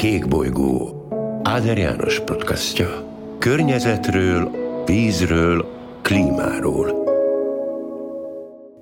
Kék bolygó Áder János podcastja. Környezetről, vízről, klímáról.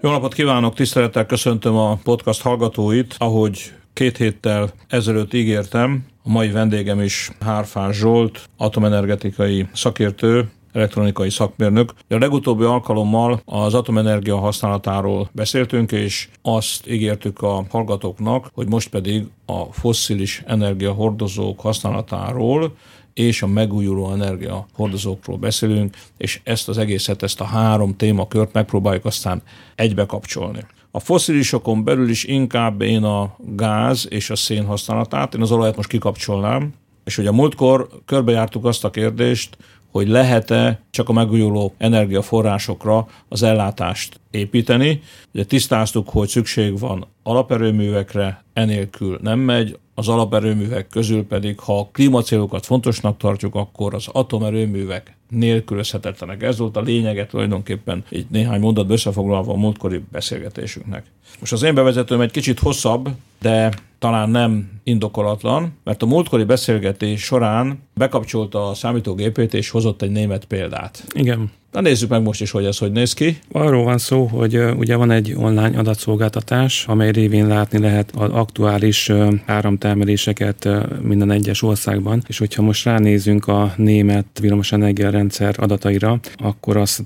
Jó napot kívánok, tisztelettel köszöntöm a podcast hallgatóit. Ahogy két héttel ezelőtt ígértem, a mai vendégem is Hárfás Zsolt, atomenergetikai szakértő, elektronikai szakmérnök. A legutóbbi alkalommal az atomenergia használatáról beszéltünk, és azt ígértük a hallgatóknak, hogy most pedig a fosszilis energiahordozók használatáról és a megújuló energiahordozókról beszélünk, és ezt az egészet, ezt a három témakört megpróbáljuk aztán egybe kapcsolni. A foszilisokon belül is inkább én a gáz és a szén használatát, én az olajat most kikapcsolnám, és ugye a múltkor körbejártuk azt a kérdést, hogy lehet-e csak a megújuló energiaforrásokra az ellátást építeni. Ugye tisztáztuk, hogy szükség van alaperőművekre, enélkül nem megy, az alaperőművek közül pedig, ha a klímacélokat fontosnak tartjuk, akkor az atomerőművek nélkülözhetetlenek. Ez volt a lényege tulajdonképpen így néhány mondat összefoglalva a múltkori beszélgetésünknek. Most az én bevezetőm egy kicsit hosszabb, de talán nem indokolatlan, mert a múltkori beszélgetés során bekapcsolta a számítógépét és hozott egy német példát. Igen. Na nézzük meg most is, hogy ez hogy néz ki. Arról van szó, hogy ugye van egy online adatszolgáltatás, amely révén látni lehet az aktuális uh, áramtermeléseket minden egyes országban, és hogyha most ránézünk a német villamosenergia rendszer adataira, akkor azt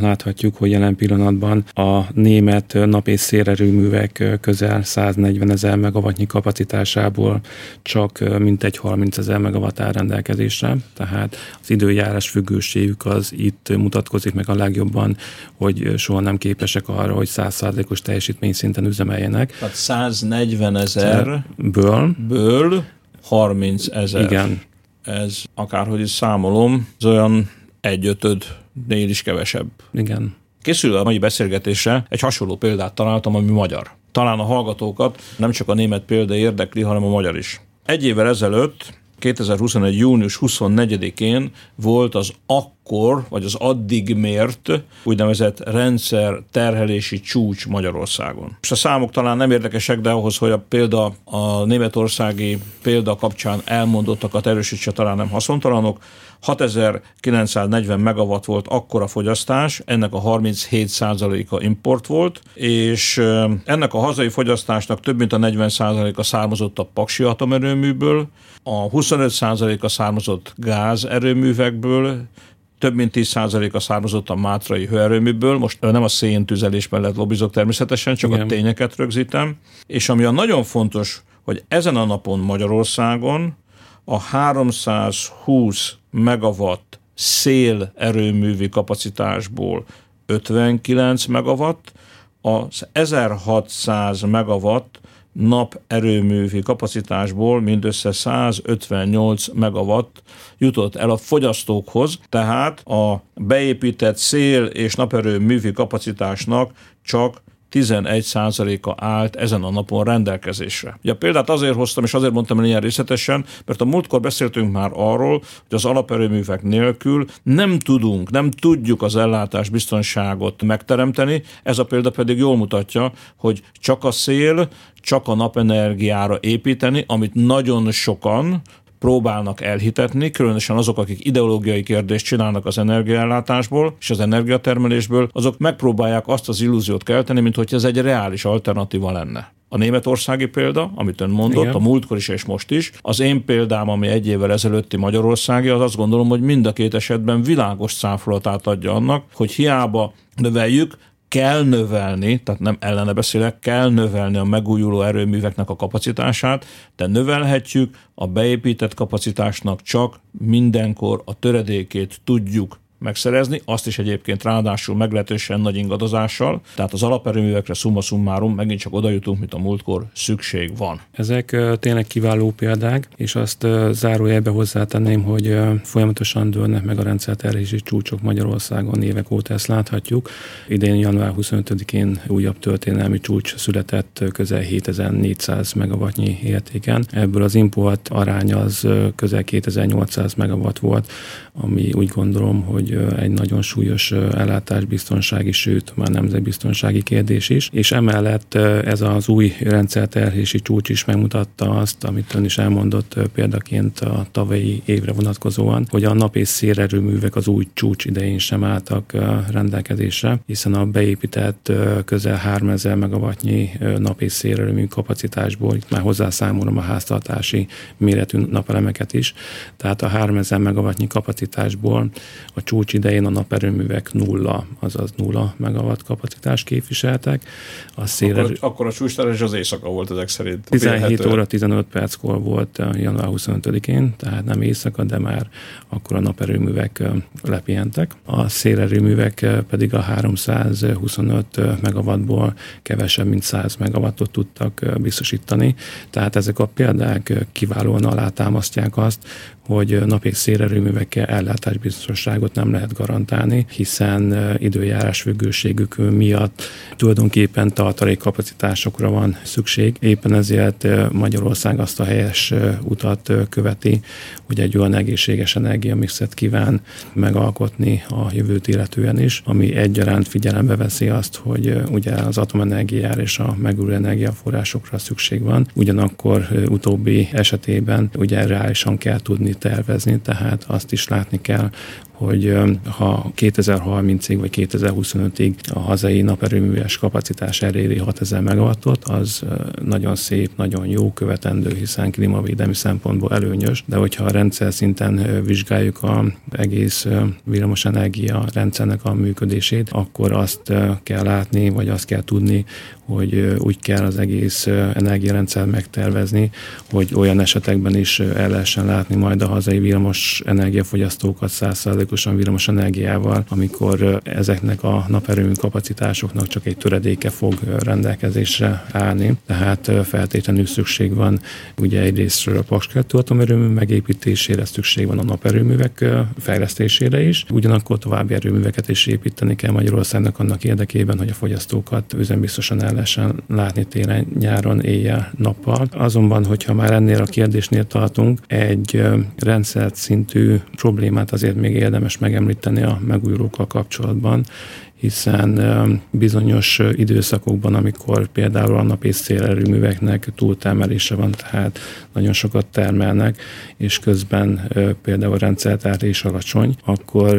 láthatjuk, hogy jelen pillanatban a német nap- és szélerőművek közel 140 ezer megawattnyi kapacitásából csak mintegy 30 ezer megawatt áll rendelkezésre, tehát az időjárás függőségük az itt mutatkozik meg a legjobban, hogy soha nem képesek arra, hogy 100%-os teljesítmény szinten üzemeljenek. Tehát 140 ezer ből, ből 30 ezer. Igen. Ez akárhogy is számolom, az olyan egyötödnél is kevesebb. Igen. Készül a mai beszélgetésre egy hasonló példát találtam, ami magyar. Talán a hallgatókat nem csak a német példa érdekli, hanem a magyar is. Egy évvel ezelőtt 2021. június 24-én volt az akkor, vagy az addig mért úgynevezett rendszer terhelési csúcs Magyarországon. És a számok talán nem érdekesek, de ahhoz, hogy a példa a németországi példa kapcsán elmondottakat erősítse, talán nem haszontalanok. 6940 megawatt volt akkor a fogyasztás, ennek a 37%-a import volt, és ennek a hazai fogyasztásnak több mint a 40%-a származott a Paksi atomerőműből, a 25%-a származott gázerőművekből, több mint 10%-a származott a Mátrai hőerőműből, most nem a széntüzelés mellett lobbizok természetesen, csak Igen. a tényeket rögzítem, és ami a nagyon fontos, hogy ezen a napon Magyarországon a 320 megawatt szél erőművi kapacitásból 59 megawatt, az 1600 megawatt naperőművi kapacitásból mindössze 158 megawatt jutott el a fogyasztókhoz, tehát a beépített szél- és naperőművi kapacitásnak csak 11%-a állt ezen a napon rendelkezésre. Ugye a példát azért hoztam, és azért mondtam el ilyen részletesen, mert a múltkor beszéltünk már arról, hogy az alaperőművek nélkül nem tudunk, nem tudjuk az ellátás biztonságot megteremteni. Ez a példa pedig jól mutatja, hogy csak a szél, csak a napenergiára építeni, amit nagyon sokan, próbálnak elhitetni, különösen azok, akik ideológiai kérdést csinálnak az energiaellátásból és az energiatermelésből, azok megpróbálják azt az illúziót kelteni, mint hogy ez egy reális alternatíva lenne. A németországi példa, amit ön mondott, Igen. a múltkor is és most is, az én példám, ami egy évvel ezelőtti Magyarországi, az azt gondolom, hogy mind a két esetben világos száfolatát adja annak, hogy hiába növeljük, kell növelni, tehát nem ellene beszélek, kell növelni a megújuló erőműveknek a kapacitását, de növelhetjük a beépített kapacitásnak csak mindenkor a töredékét tudjuk megszerezni, azt is egyébként ráadásul meglehetősen nagy ingadozással, tehát az alaperőművekre summa summarum megint csak oda jutunk, mint a múltkor szükség van. Ezek tényleg kiváló példák, és azt zárójelbe hozzátenném, hogy folyamatosan dőlnek meg a rendszerterhési csúcsok Magyarországon évek óta ezt láthatjuk. Idén január 25-én újabb történelmi csúcs született közel 7400 megawattnyi értéken. Ebből az import aránya az közel 2800 megawatt volt, ami úgy gondolom, hogy egy, nagyon súlyos ellátásbiztonsági, sőt már nemzetbiztonsági kérdés is, és emellett ez az új rendszerterhési csúcs is megmutatta azt, amit ön is elmondott példaként a tavalyi évre vonatkozóan, hogy a nap és szélerőművek az új csúcs idején sem álltak rendelkezésre, hiszen a beépített közel 3000 megawattnyi nap és szélerőmű kapacitásból, itt már hozzászámolom a háztartási méretű napelemeket is, tehát a 3000 megawattnyi kapacitásból a csúcs idején a naperőművek nulla, azaz nulla megawatt kapacitás képviseltek. A széler... akkor, akkor a csúcs az éjszaka volt ezek szerint. 17 óra 15 perckor volt január 25-én, tehát nem éjszaka, de már akkor a naperőművek lepihentek. A szélerőművek pedig a 325 megawattból kevesebb, mint 100 megawattot tudtak biztosítani. Tehát ezek a példák kiválóan alátámasztják azt, hogy napig szélerőművekkel ellátásbiztonságot nem lehet garantálni, hiszen időjárás függőségük miatt tulajdonképpen tartalékkapacitásokra van szükség. Éppen ezért Magyarország azt a helyes utat követi, hogy egy olyan egészséges energiamixet kíván megalkotni a jövőt illetően is, ami egyaránt figyelembe veszi azt, hogy ugye az atomenergiára és a megújuló energiaforrásokra szükség van, ugyanakkor utóbbi esetében ugye reálisan kell tudni tervezni, tehát azt is látni kell, hogy ha 2030-ig vagy 2025-ig a hazai naperőműves kapacitás eléri 6000 megawattot, az nagyon szép, nagyon jó követendő, hiszen klímavédelmi szempontból előnyös, de hogyha a rendszer szinten vizsgáljuk a egész villamosenergia rendszernek a működését, akkor azt kell látni, vagy azt kell tudni, hogy úgy kell az egész energiarendszer megtervezni, hogy olyan esetekben is el lehessen látni majd a hazai villamos energiafogyasztókat 100%-osan villamos energiával, amikor ezeknek a naperőmű kapacitásoknak csak egy töredéke fog rendelkezésre állni. Tehát feltétlenül szükség van ugye egyrésztről a Paks 2 atomerőmű megépítésére, szükség van a naperőművek fejlesztésére is, ugyanakkor további erőműveket is építeni kell Magyarországnak annak érdekében, hogy a fogyasztókat üzembiztosan el lehessen látni télen, nyáron, éjjel, nappal. Azonban, hogyha már ennél a kérdésnél tartunk, egy rendszert szintű problémát azért még érdemes megemlíteni a megújulókkal kapcsolatban, hiszen bizonyos időszakokban, amikor például a nap és szélerőműveknek túltermelése van, tehát nagyon sokat termelnek, és közben például a rendszertár is alacsony, akkor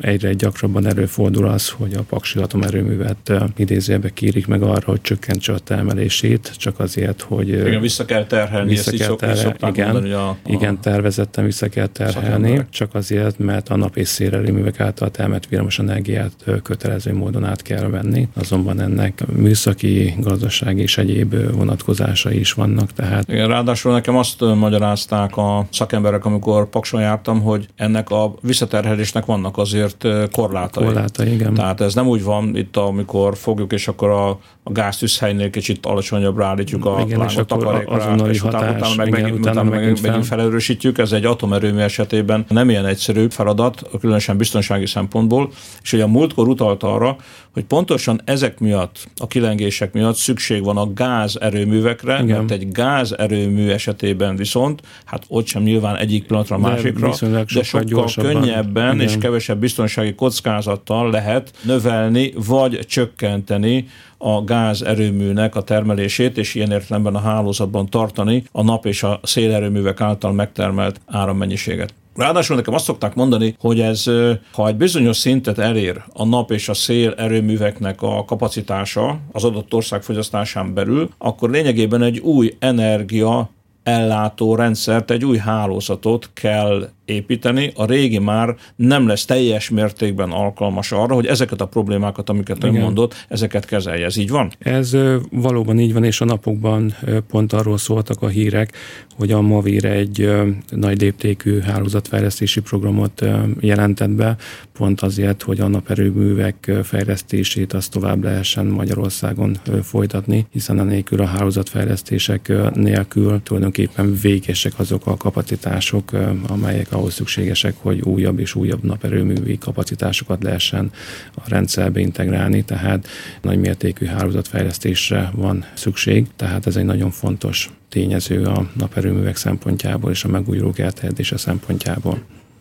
egyre gyakrabban előfordul az, hogy a paksi atomerőművet idézőjelbe kérik meg arra, hogy csökkentse a termelését, csak azért, hogy... Igen, vissza kell terhelni, vissza ezt kell terhelni, igen, mondani, a, a igen, tervezetten vissza kell terhelni, csak azért, mert a nap és szélerőművek által termelt villamos energiát kötelező kötelező módon át kell venni, azonban ennek műszaki, gazdasági és egyéb vonatkozásai is vannak. Tehát... Igen, ráadásul nekem azt magyarázták a szakemberek, amikor Pakson jártam, hogy ennek a visszaterhelésnek vannak azért korlátai. Korlátai, igen. Tehát ez nem úgy van itt, amikor fogjuk, és akkor a, a gáztűzhelynél kicsit alacsonyabbra állítjuk a igen, és takarékra, és utána, utána meg, igen, megint, utána megint, megint, megint felerősítjük. Ez egy atomerőmű esetében nem ilyen egyszerű feladat, különösen biztonsági szempontból, és ugye a múltkor utalta arra, hogy pontosan ezek miatt, a kilengések miatt szükség van a gázerőművekre, Igen. mert egy gázerőmű esetében viszont, hát ott sem nyilván egyik pillanatra a másikra, de, de sokkal könnyebben Igen. és kevesebb biztonsági kockázattal lehet növelni vagy csökkenteni a gázerőműnek a termelését, és ilyen értelemben a hálózatban tartani a nap és a szélerőművek által megtermelt árammennyiséget. Ráadásul nekem azt szokták mondani, hogy ez, ha egy bizonyos szintet elér a nap és a szél erőműveknek a kapacitása az adott ország fogyasztásán belül, akkor lényegében egy új energia ellátó rendszert, egy új hálózatot kell építeni, a régi már nem lesz teljes mértékben alkalmas arra, hogy ezeket a problémákat, amiket ön mondott, ezeket kezelje. Ez így van? Ez valóban így van, és a napokban pont arról szóltak a hírek, hogy a Mavir egy nagy léptékű hálózatfejlesztési programot jelentett be, pont azért, hogy a naperőművek fejlesztését azt tovább lehessen Magyarországon folytatni, hiszen a nélkül a hálózatfejlesztések nélkül tulajdonképpen végesek azok a kapacitások, amelyek ahhoz szükségesek, hogy újabb és újabb naperőművi kapacitásokat lehessen a rendszerbe integrálni, tehát nagy mértékű hálózatfejlesztésre van szükség, tehát ez egy nagyon fontos tényező a naperőművek szempontjából és a megújulók elterjedése szempontjából.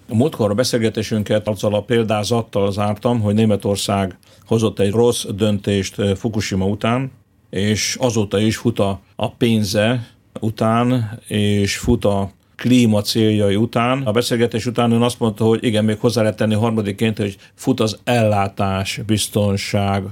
A múltkor a beszélgetésünket azzal a példázattal zártam, hogy Németország hozott egy rossz döntést Fukushima után, és azóta is fut a pénze után, és fut a klíma céljai után. A beszélgetés után ön azt mondta, hogy igen, még hozzá lehet tenni harmadikként, hogy fut az ellátás biztonság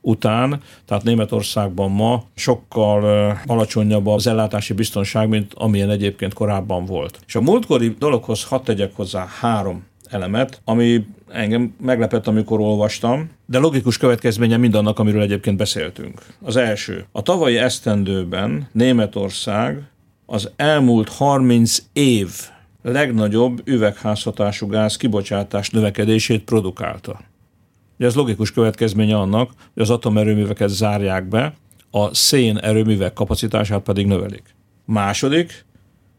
után, tehát Németországban ma sokkal alacsonyabb az ellátási biztonság, mint amilyen egyébként korábban volt. És a múltkori dologhoz hadd tegyek hozzá három elemet, ami engem meglepett, amikor olvastam, de logikus következménye mindannak, amiről egyébként beszéltünk. Az első. A tavalyi esztendőben Németország az elmúlt 30 év legnagyobb üvegházhatású gáz kibocsátás növekedését produkálta. Ugye ez logikus következménye annak, hogy az atomerőműveket zárják be, a szén erőművek kapacitását pedig növelik. Második,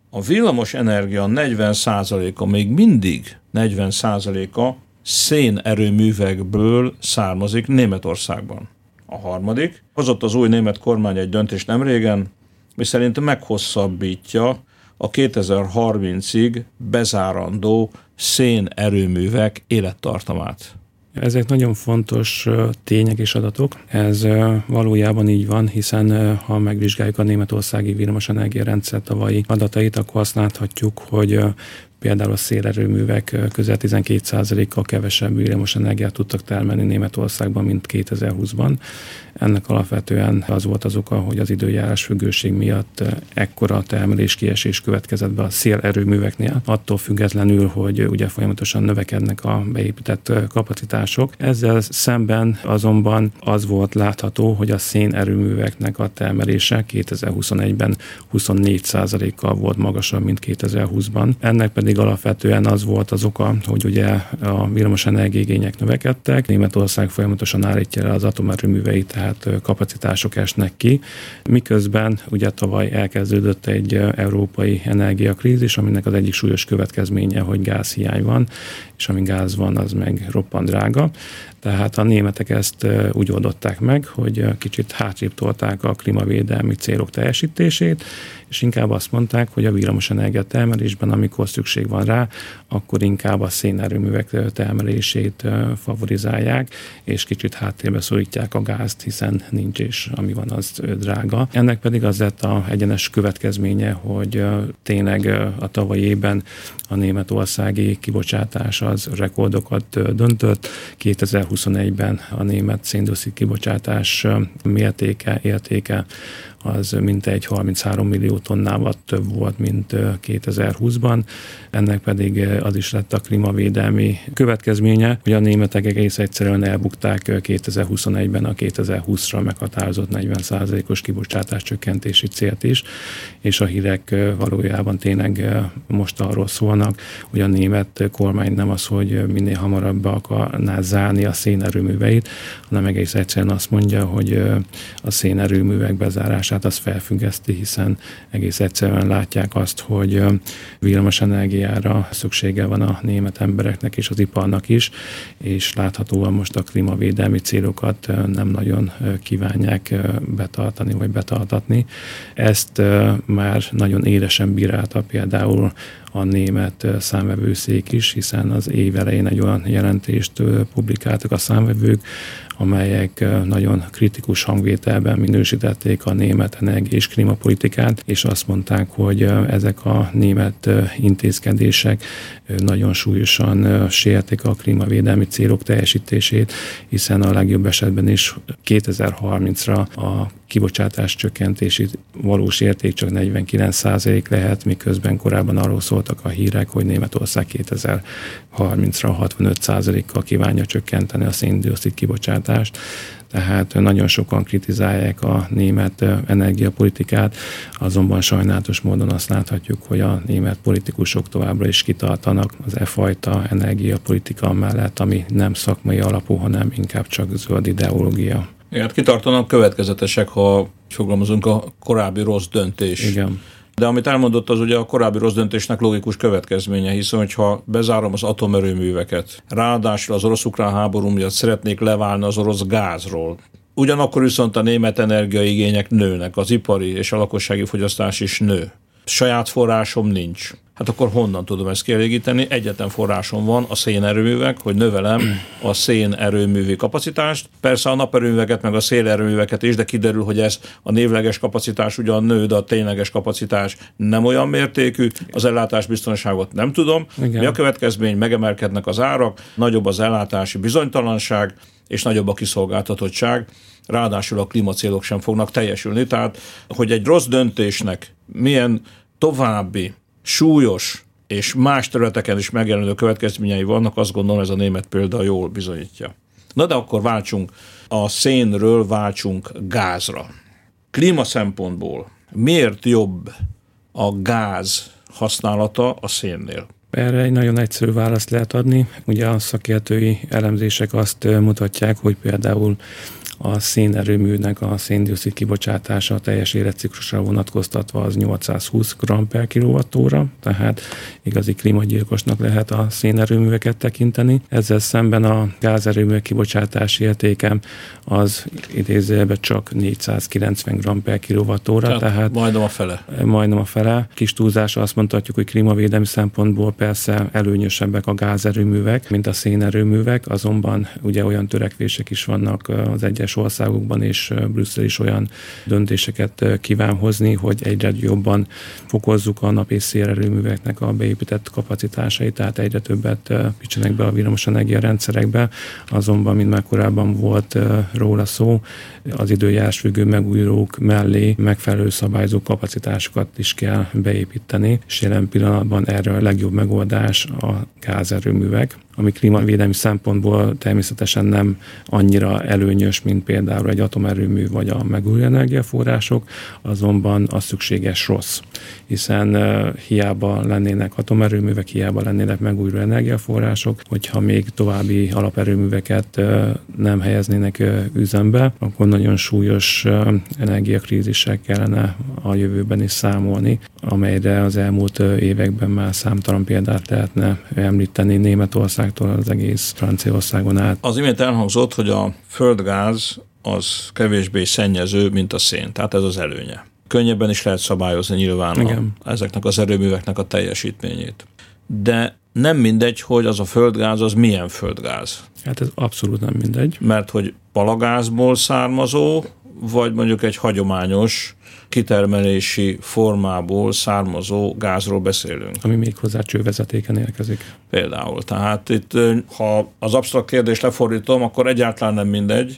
a villamos energia 40%-a még mindig 40%-a szénerőművekből származik Németországban. A harmadik, hozott az új német kormány egy döntést nem régen, mi szerint meghosszabbítja a 2030-ig bezárandó szénerőművek élettartamát. Ezek nagyon fontos tények és adatok. Ez valójában így van, hiszen ha megvizsgáljuk a németországi villamosenergia rendszer tavalyi adatait, akkor azt láthatjuk, hogy például a szélerőművek közel 12%-kal kevesebb villamos energiát tudtak termelni Németországban, mint 2020-ban. Ennek alapvetően az volt az oka, hogy az időjárás függőség miatt ekkora termelés kiesés következett be a szélerőműveknél, attól függetlenül, hogy ugye folyamatosan növekednek a beépített kapacitások. Ezzel szemben azonban az volt látható, hogy a szénerőműveknek a termelése 2021-ben 24%-kal volt magasabb, mint 2020-ban. Ennek pedig alapvetően az volt az oka, hogy ugye a villamos energiigények növekedtek, Németország folyamatosan állítja el az atomerőműveit, tehát kapacitások esnek ki, miközben ugye tavaly elkezdődött egy európai energiakrízis, aminek az egyik súlyos következménye, hogy gázhiány van, és ami gáz van, az meg roppant drága. Tehát a németek ezt úgy oldották meg, hogy kicsit hátrébb tolták a klímavédelmi célok teljesítését, és inkább azt mondták, hogy a energia termelésben, amikor szükség van rá, akkor inkább a szénerőművek termelését favorizálják, és kicsit háttérbe szorítják a gázt, hiszen nincs és ami van, az drága. Ennek pedig az lett a egyenes következménye, hogy tényleg a tavalyi évben a németországi kibocsátás az rekordokat döntött. 2021-ben a német széndiokszid kibocsátás mértéke, értéke az mintegy 33 millió tonnával több volt, mint 2020-ban. Ennek pedig az is lett a klímavédelmi következménye, hogy a németek egész egyszerűen elbukták 2021-ben a 2020-ra meghatározott 40%-os kibocsátás csökkentési célt is, és a hírek valójában tényleg most arról szólnak, hogy a német kormány nem az, hogy minél hamarabb akarná zárni a szénerőműveit, hanem egész egyszerűen azt mondja, hogy a szénerőművek bezárás forrását az felfüggeszti, hiszen egész egyszerűen látják azt, hogy villamos energiára szüksége van a német embereknek és az iparnak is, és láthatóan most a klímavédelmi célokat nem nagyon kívánják betartani vagy betartatni. Ezt már nagyon élesen bírálta például a német számvevőszék is, hiszen az év elején egy olyan jelentést publikáltak a számvevők, amelyek nagyon kritikus hangvételben minősítették a német energia és klímapolitikát, és azt mondták, hogy ezek a német intézkedések nagyon súlyosan sértik a klímavédelmi célok teljesítését, hiszen a legjobb esetben is 2030-ra a kibocsátás csökkentési valós érték csak 49% lehet, miközben korábban arról szóltak a hírek, hogy Németország 2030-ra 65%-kal kívánja csökkenteni a széndiokszid kibocsátást tehát nagyon sokan kritizálják a német energiapolitikát, azonban sajnálatos módon azt láthatjuk, hogy a német politikusok továbbra is kitartanak az e fajta energiapolitika mellett, ami nem szakmai alapú, hanem inkább csak zöld ideológia. Igen, hát kitartanak következetesek, ha fogalmazunk a korábbi rossz döntés. Igen. De amit elmondott, az ugye a korábbi rossz döntésnek logikus következménye, hiszen hogyha bezárom az atomerőműveket, ráadásul az orosz-ukrán háború miatt szeretnék leválni az orosz gázról, Ugyanakkor viszont a német energiaigények nőnek, az ipari és a lakossági fogyasztás is nő. Saját forrásom nincs. Hát akkor honnan tudom ezt kielégíteni? Egyetlen forrásom van, a szénerőművek, hogy növelem a szénerőművi kapacitást. Persze a naperőműveket, meg a szélerőműveket is, de kiderül, hogy ez a névleges kapacitás ugyan nő, de a tényleges kapacitás nem olyan mértékű. Az ellátás biztonságot nem tudom. Igen. Mi a következmény? Megemelkednek az árak, nagyobb az ellátási bizonytalanság, és nagyobb a kiszolgáltatottság ráadásul a klímacélok sem fognak teljesülni. Tehát, hogy egy rossz döntésnek milyen további súlyos és más területeken is megjelenő következményei vannak, azt gondolom ez a német példa jól bizonyítja. Na de akkor váltsunk a szénről, váltsunk gázra. Klíma szempontból miért jobb a gáz használata a szénnél? Erre egy nagyon egyszerű választ lehet adni. Ugye a szakértői elemzések azt mutatják, hogy például a szénerőműnek a széndiokszid kibocsátása a teljes életciklusra vonatkoztatva az 820 g per kilowattóra, tehát igazi klímagyilkosnak lehet a szénerőműveket tekinteni. Ezzel szemben a gázerőművek kibocsátási értéke az idézőjelben csak 490 g per kilowattóra, tehát, tehát majdnem a fele. Majdnem a fele. Kis túlzása azt mondhatjuk, hogy klímavédelmi szempontból persze előnyösebbek a gázerőművek, mint a szénerőművek, azonban ugye olyan törekvések is vannak az egyes egyes országokban, és Brüsszel is olyan döntéseket kíván hozni, hogy egyre jobban fokozzuk a nap és szélerőműveknek a beépített kapacitásait, tehát egyre többet picsenek be a villamosenergia rendszerekbe, azonban, mint már korábban volt róla szó, az időjárás függő megújulók mellé megfelelő szabályzó kapacitásokat is kell beépíteni, és jelen pillanatban erre a legjobb megoldás a gázerőművek ami klímavédelmi szempontból természetesen nem annyira előnyös, mint például egy atomerőmű vagy a megújuló energiaforrások, azonban a szükséges rossz, hiszen hiába lennének atomerőművek, hiába lennének megújuló energiaforrások, hogyha még további alaperőműveket nem helyeznének üzembe, akkor nagyon súlyos energiakrízisek kellene a jövőben is számolni, amelyre az elmúlt években már számtalan példát lehetne említeni. Németország Franciaországtól az egész Franciaországon át. Az imént elhangzott, hogy a földgáz az kevésbé szennyező, mint a szén, tehát ez az előnye. Könnyebben is lehet szabályozni nyilván Igen. A, ezeknek az erőműveknek a teljesítményét. De nem mindegy, hogy az a földgáz az milyen földgáz. Hát ez abszolút nem mindegy. Mert hogy palagázból származó, vagy mondjuk egy hagyományos kitermelési formából származó gázról beszélünk. Ami még hozzá csővezetéken érkezik. Például. Tehát itt, ha az absztrakt kérdést lefordítom, akkor egyáltalán nem mindegy,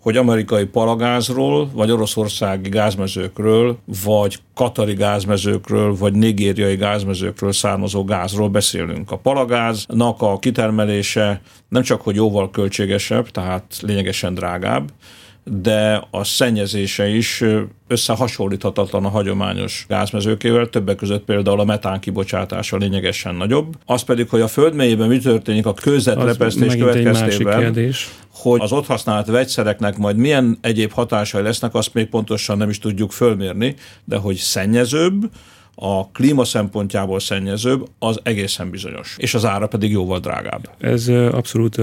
hogy amerikai palagázról, vagy oroszországi gázmezőkről, vagy katari gázmezőkről, vagy nigériai gázmezőkről származó gázról beszélünk. A palagáznak a kitermelése nem csak, hogy jóval költségesebb, tehát lényegesen drágább, de a szennyezése is összehasonlíthatatlan a hagyományos gázmezőkével, többek között például a metán kibocsátása lényegesen nagyobb. Az pedig, hogy a föld mélyében mi történik a kőzetrepesztés következtében, hogy az ott használt vegyszereknek majd milyen egyéb hatásai lesznek, azt még pontosan nem is tudjuk fölmérni, de hogy szennyezőbb, a klíma szempontjából szennyezőbb, az egészen bizonyos. És az ára pedig jóval drágább. Ez abszolút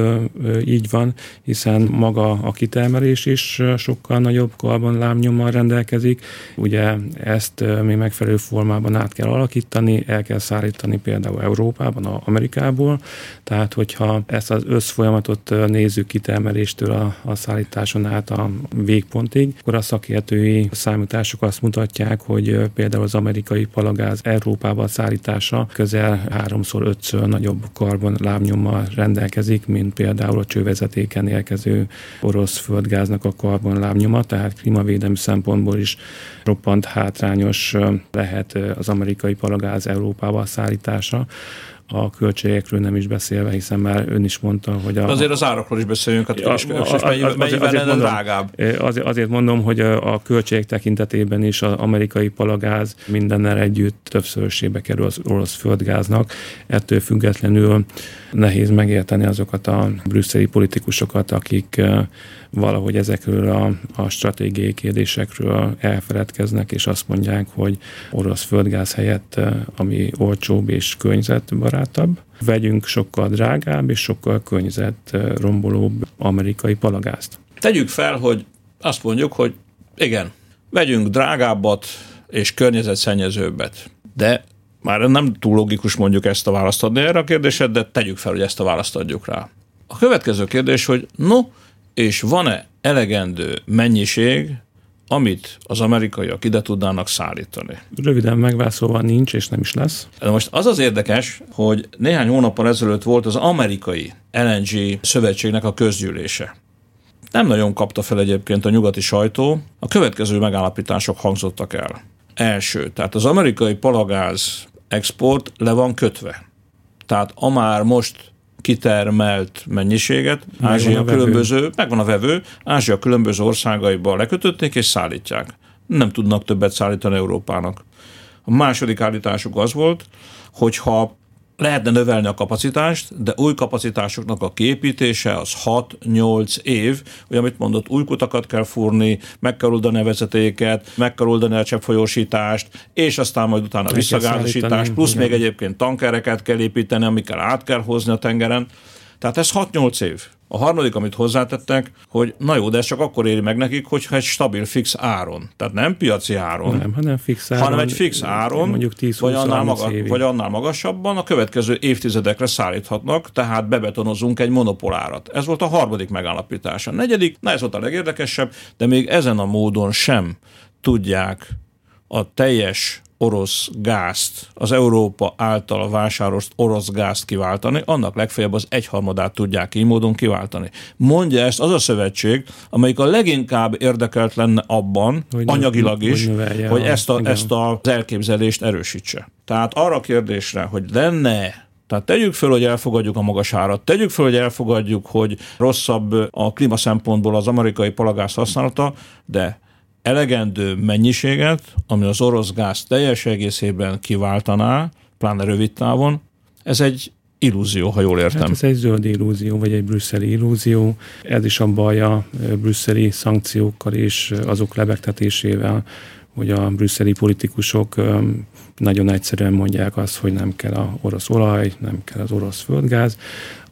így van, hiszen maga a kitermelés is sokkal nagyobb karbonlábnyommal rendelkezik. Ugye ezt még megfelelő formában át kell alakítani, el kell szállítani például Európában, Amerikából. Tehát, hogyha ezt az összfolyamatot nézzük kitermeléstől a, a szállításon át a végpontig, akkor a szakértői számítások azt mutatják, hogy például az amerikai palagáz Európába szállítása közel háromszor, ötször nagyobb karbon lábnyommal rendelkezik, mint például a csővezetéken érkező orosz földgáznak a karbon lábnyoma, tehát klímavédelmi szempontból is roppant hátrányos lehet az amerikai palagáz Európába szállítása a költségekről nem is beszélve, hiszen már ön is mondta, hogy a... Azért az árakról is beszéljünk, hát a, a, a, a, azért, azért mondom, drágább? Azért, azért mondom, hogy a, a költségek tekintetében is az amerikai palagáz mindennel együtt többszörösébe kerül az orosz földgáznak. Ettől függetlenül nehéz megérteni azokat a brüsszeli politikusokat, akik valahogy ezekről a, a stratégiai kérdésekről elfeledkeznek, és azt mondják, hogy orosz földgáz helyett, ami olcsóbb és környezetbarátabb, vegyünk sokkal drágább és sokkal környezetrombolóbb amerikai palagázt. Tegyük fel, hogy azt mondjuk, hogy igen, vegyünk drágábbat és környezetszennyezőbbet. De már nem túl logikus mondjuk ezt a választ adni erre a kérdésre, de tegyük fel, hogy ezt a választ adjuk rá. A következő kérdés, hogy no, és van-e elegendő mennyiség, amit az amerikaiak ide tudnának szállítani? Röviden megválaszolva nincs, és nem is lesz. De most az az érdekes, hogy néhány hónappal ezelőtt volt az amerikai LNG szövetségnek a közgyűlése. Nem nagyon kapta fel egyébként a nyugati sajtó. A következő megállapítások hangzottak el. Első, tehát az amerikai palagáz export le van kötve. Tehát a már most kitermelt mennyiséget, megvan Ázsia különböző, megvan a vevő, Ázsia különböző országaiba lekötötték és szállítják. Nem tudnak többet szállítani Európának. A második állításuk az volt, hogy ha lehetne növelni a kapacitást, de új kapacitásoknak a képítése az 6-8 év, hogy amit mondott, új kutakat kell fúrni, meg kell oldani a vezetéket, meg kell oldani a cseppfolyósítást, és aztán majd utána visszagázosítást, plusz igen. még egyébként tankereket kell építeni, amikkel át kell hozni a tengeren. Tehát ez 6-8 év. A harmadik, amit hozzátettek, hogy na jó, de ez csak akkor éri meg nekik, hogyha egy stabil fix áron. Tehát nem piaci áron. Nem, hanem fix áron. Hanem egy fix áron, mondjuk 10 vagy, annál maga, vagy annál magasabban a következő évtizedekre szállíthatnak, tehát bebetonozunk egy monopolárat. Ez volt a harmadik megállapítás. A negyedik, na ez volt a legérdekesebb, de még ezen a módon sem tudják a teljes orosz gázt, az Európa által vásárolt orosz gázt kiváltani, annak legfeljebb az egyharmadát tudják így módon kiváltani. Mondja ezt az a szövetség, amelyik a leginkább érdekelt lenne abban, hogy anyagilag is, hogy, hogy ezt, a, ezt az elképzelést erősítse. Tehát arra a kérdésre, hogy lenne tehát tegyük föl, hogy elfogadjuk a magas árat, tegyük föl, hogy elfogadjuk, hogy rosszabb a klíma szempontból az amerikai palagáz használata, de elegendő mennyiséget, ami az orosz gáz teljes egészében kiváltaná, pláne rövid távon, ez egy illúzió, ha jól értem. Hát ez egy zöld illúzió, vagy egy brüsszeli illúzió. Ez is a baj a brüsszeli szankciókkal és azok lebegtetésével, hogy a brüsszeli politikusok nagyon egyszerűen mondják azt, hogy nem kell a orosz olaj, nem kell az orosz földgáz,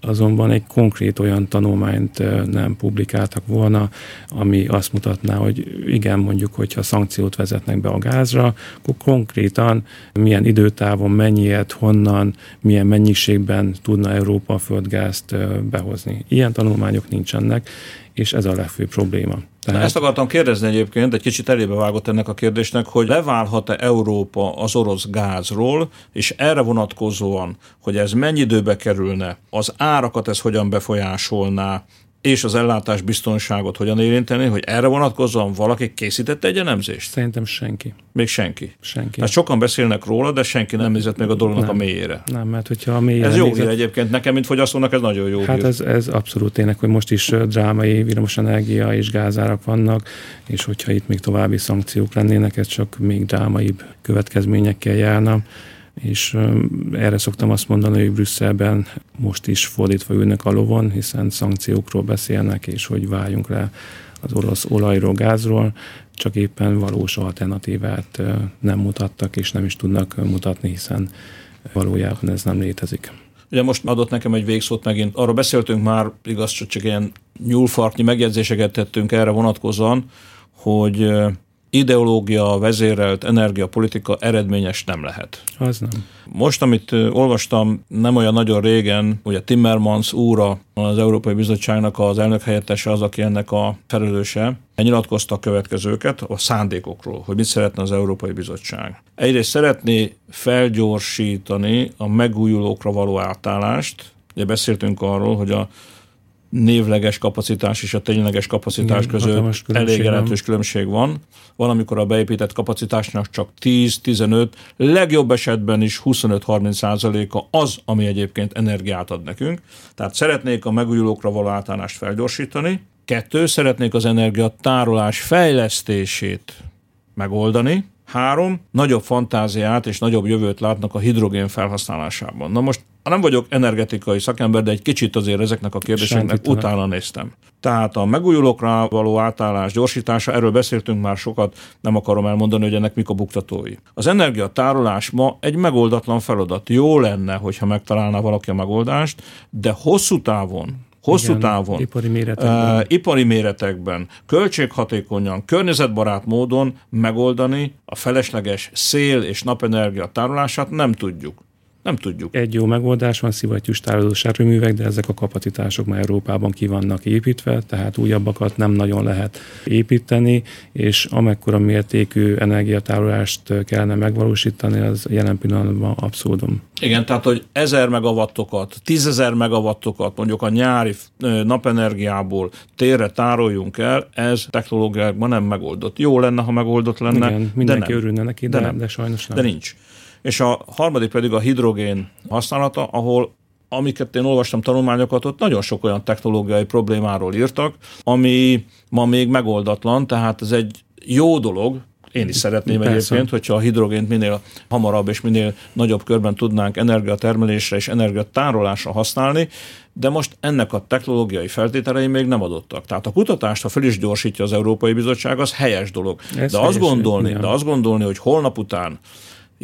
azonban egy konkrét olyan tanulmányt nem publikáltak volna, ami azt mutatná, hogy igen, mondjuk, hogyha szankciót vezetnek be a gázra, akkor konkrétan milyen időtávon, mennyiet, honnan, milyen mennyiségben tudna Európa a földgázt behozni. Ilyen tanulmányok nincsenek, és ez a legfőbb probléma. Tehát... Ezt akartam kérdezni egyébként, egy kicsit elébe vágott ennek a kérdésnek, hogy leválhat-e Európa az orosz gázról, és erre vonatkozóan, hogy ez mennyi időbe kerülne, az árakat ez hogyan befolyásolná, és az ellátás biztonságot hogyan érinteni, hogy erre vonatkozóan valaki készítette egy elemzést? Szerintem senki. Még senki? Senki. Hát sokan beszélnek róla, de senki nem nézett meg a dolognak nem. a mélyére. Nem, mert hogyha a mélyére Ez jó nézett... hír egyébként, nekem, mint fogyasztónak ez nagyon jó Hát hír. ez, ez abszolút tényleg, hogy most is drámai villamosenergia és gázárak vannak, és hogyha itt még további szankciók lennének, ez csak még drámaibb következményekkel járna és erre szoktam azt mondani, hogy Brüsszelben most is fordítva ülnek a lovon, hiszen szankciókról beszélnek, és hogy váljunk le az orosz olajról, gázról, csak éppen valós alternatívát nem mutattak, és nem is tudnak mutatni, hiszen valójában ez nem létezik. Ugye most adott nekem egy végszót megint. Arról beszéltünk már, igaz, csak ilyen nyúlfartnyi megjegyzéseket tettünk erre vonatkozóan, hogy ideológia vezérelt energiapolitika eredményes nem lehet. Az nem. Most, amit olvastam nem olyan nagyon régen, ugye Timmermans úra, az Európai Bizottságnak az elnök helyettese az, aki ennek a felelőse, nyilatkozta a következőket a szándékokról, hogy mit szeretne az Európai Bizottság. Egyrészt szeretné felgyorsítani a megújulókra való átállást, Ugye beszéltünk arról, hogy a névleges kapacitás és a tényleges kapacitás Igen, között elég jelentős különbség van. Van, amikor a beépített kapacitásnak csak 10-15, legjobb esetben is 25-30 százaléka az, ami egyébként energiát ad nekünk. Tehát szeretnék a megújulókra való átállást felgyorsítani. Kettő, szeretnék az energiatárolás fejlesztését megoldani, Három, nagyobb fantáziát és nagyobb jövőt látnak a hidrogén felhasználásában. Na most nem vagyok energetikai szakember, de egy kicsit azért ezeknek a kérdéseknek utána néztem. Tehát a megújulókra való átállás gyorsítása, erről beszéltünk már sokat, nem akarom elmondani, hogy ennek mik a buktatói. Az energiatárolás ma egy megoldatlan feladat. Jó lenne, hogyha megtalálná valaki a megoldást, de hosszú távon hosszú Igen, távon, ipari méretekben. Uh, ipari méretekben, költséghatékonyan, környezetbarát módon megoldani a felesleges szél és napenergia tárolását nem tudjuk. Nem tudjuk. Egy jó megoldás van, szivattyús tárolós erőművek, de ezek a kapacitások már Európában ki vannak építve, tehát újabbakat nem nagyon lehet építeni, és amekkora mértékű energiatárolást kellene megvalósítani, az jelen pillanatban abszurdum. Igen, tehát, hogy 1000 megawattokat, 10.000 megawattokat mondjuk a nyári napenergiából térre tároljunk el, ez technológiákban nem megoldott. Jó lenne, ha megoldott lenne, Igen, mindenki de nem. örülne neki, de, De de, nem. de sajnos nem. De nincs. És a harmadik pedig a hidrogén használata, ahol amiket én olvastam tanulmányokat, ott nagyon sok olyan technológiai problémáról írtak, ami ma még megoldatlan, tehát ez egy jó dolog, én is szeretném Persze. egyébként, hogyha a hidrogént minél hamarabb és minél nagyobb körben tudnánk energiatermelésre és energiatárolásra használni, de most ennek a technológiai feltételei még nem adottak. Tehát a kutatást, ha fel is gyorsítja az Európai Bizottság, az helyes dolog. Ez de azt gondolni, de azt gondolni, hogy holnap után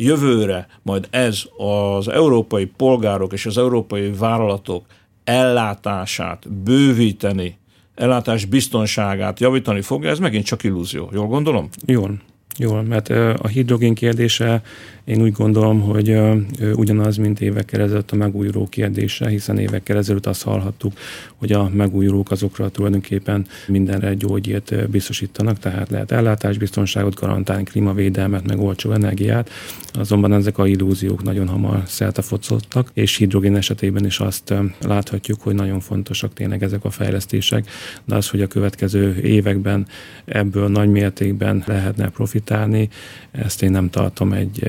jövőre majd ez az európai polgárok és az európai vállalatok ellátását bővíteni, ellátás biztonságát javítani fogja, ez megint csak illúzió. Jól gondolom? Jól. Jól, mert a hidrogén kérdése én úgy gondolom, hogy ö, ugyanaz, mint évekkel ezelőtt a megújuló kérdése, hiszen évekkel ezelőtt azt hallhattuk, hogy a megújulók azokra tulajdonképpen mindenre gyógyírt biztosítanak, tehát lehet ellátásbiztonságot garantálni, klímavédelmet, meg olcsó energiát, azonban ezek a illúziók nagyon hamar szeltefocottak, és hidrogén esetében is azt láthatjuk, hogy nagyon fontosak tényleg ezek a fejlesztések, de az, hogy a következő években ebből nagy mértékben lehetne profitálni, ezt én nem tartom egy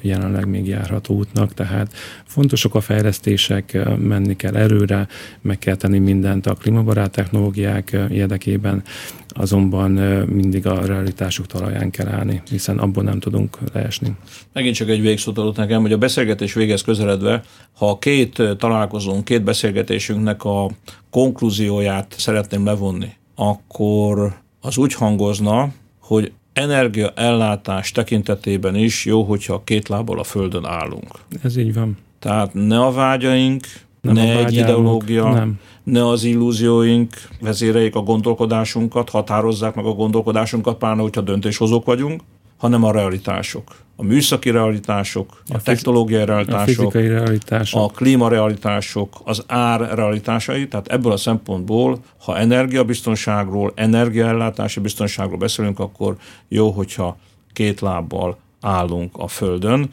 jelenleg még járható útnak, tehát fontosak a fejlesztések, menni kell erőre, meg kell tenni mindent a klímabarát technológiák érdekében, azonban mindig a realitások talaján kell állni, hiszen abból nem tudunk leesni. Megint csak egy végszót adott nekem, hogy a beszélgetés végez közeledve, ha két ö, találkozónk, két beszélgetésünknek a konklúzióját szeretném levonni, akkor az úgy hangozna, hogy energiaellátás tekintetében is jó, hogyha két lábbal a földön állunk. Ez így van. Tehát ne a vágyaink, Nem ne a egy ideológia, nem. ne az illúzióink vezéreljék a gondolkodásunkat, határozzák meg a gondolkodásunkat, pláne, hogyha döntéshozók vagyunk, hanem a realitások. A műszaki realitások, a, fiz- technológiai A realitások, fizikai realitások. a klímarealitások, az ár realitásai, tehát ebből a szempontból, ha energiabiztonságról, energiaellátási biztonságról beszélünk, akkor jó, hogyha két lábbal állunk a földön.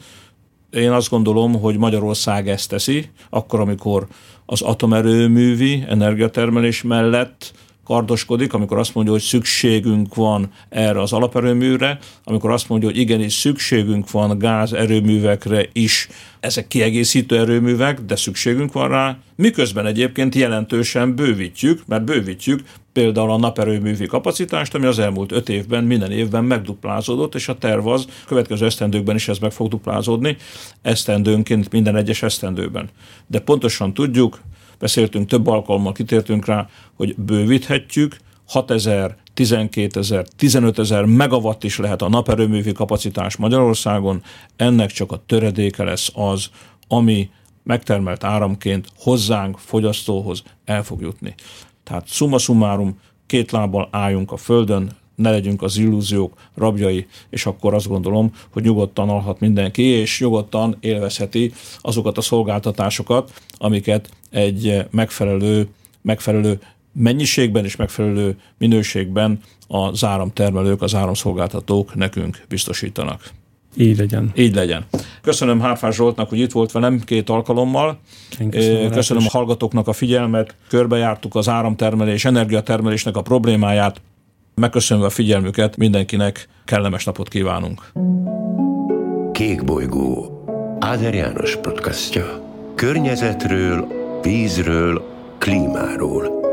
Én azt gondolom, hogy Magyarország ezt teszi, akkor, amikor az atomerőművi energiatermelés mellett kardoskodik, amikor azt mondja, hogy szükségünk van erre az alaperőműre, amikor azt mondja, hogy igenis szükségünk van gázerőművekre is, ezek kiegészítő erőművek, de szükségünk van rá, miközben egyébként jelentősen bővítjük, mert bővítjük például a naperőművi kapacitást, ami az elmúlt öt évben minden évben megduplázódott, és a terv az következő esztendőkben is ez meg fog duplázódni, esztendőnként minden egyes esztendőben. De pontosan tudjuk, beszéltünk több alkalommal, kitértünk rá, hogy bővíthetjük, 6000, 12 ezer, 15 ezer megawatt is lehet a naperőművi kapacitás Magyarországon, ennek csak a töredéke lesz az, ami megtermelt áramként hozzánk, fogyasztóhoz el fog jutni. Tehát summa summarum, két lábbal álljunk a földön, ne legyünk az illúziók rabjai, és akkor azt gondolom, hogy nyugodtan alhat mindenki, és nyugodtan élvezheti azokat a szolgáltatásokat, amiket egy megfelelő, megfelelő mennyiségben és megfelelő minőségben az áramtermelők, az áramszolgáltatók nekünk biztosítanak. Így legyen. Így legyen. Köszönöm Hárfás Zsoltnak, hogy itt volt velem két alkalommal. Én köszönöm Köszönöm a hallgatóknak a figyelmet. Körbejártuk az áramtermelés, energiatermelésnek a problémáját. Megköszönöm a figyelmüket, mindenkinek kellemes napot kívánunk. Kék bolygó. Áder János podcastja. Környezetről, vízről, klímáról.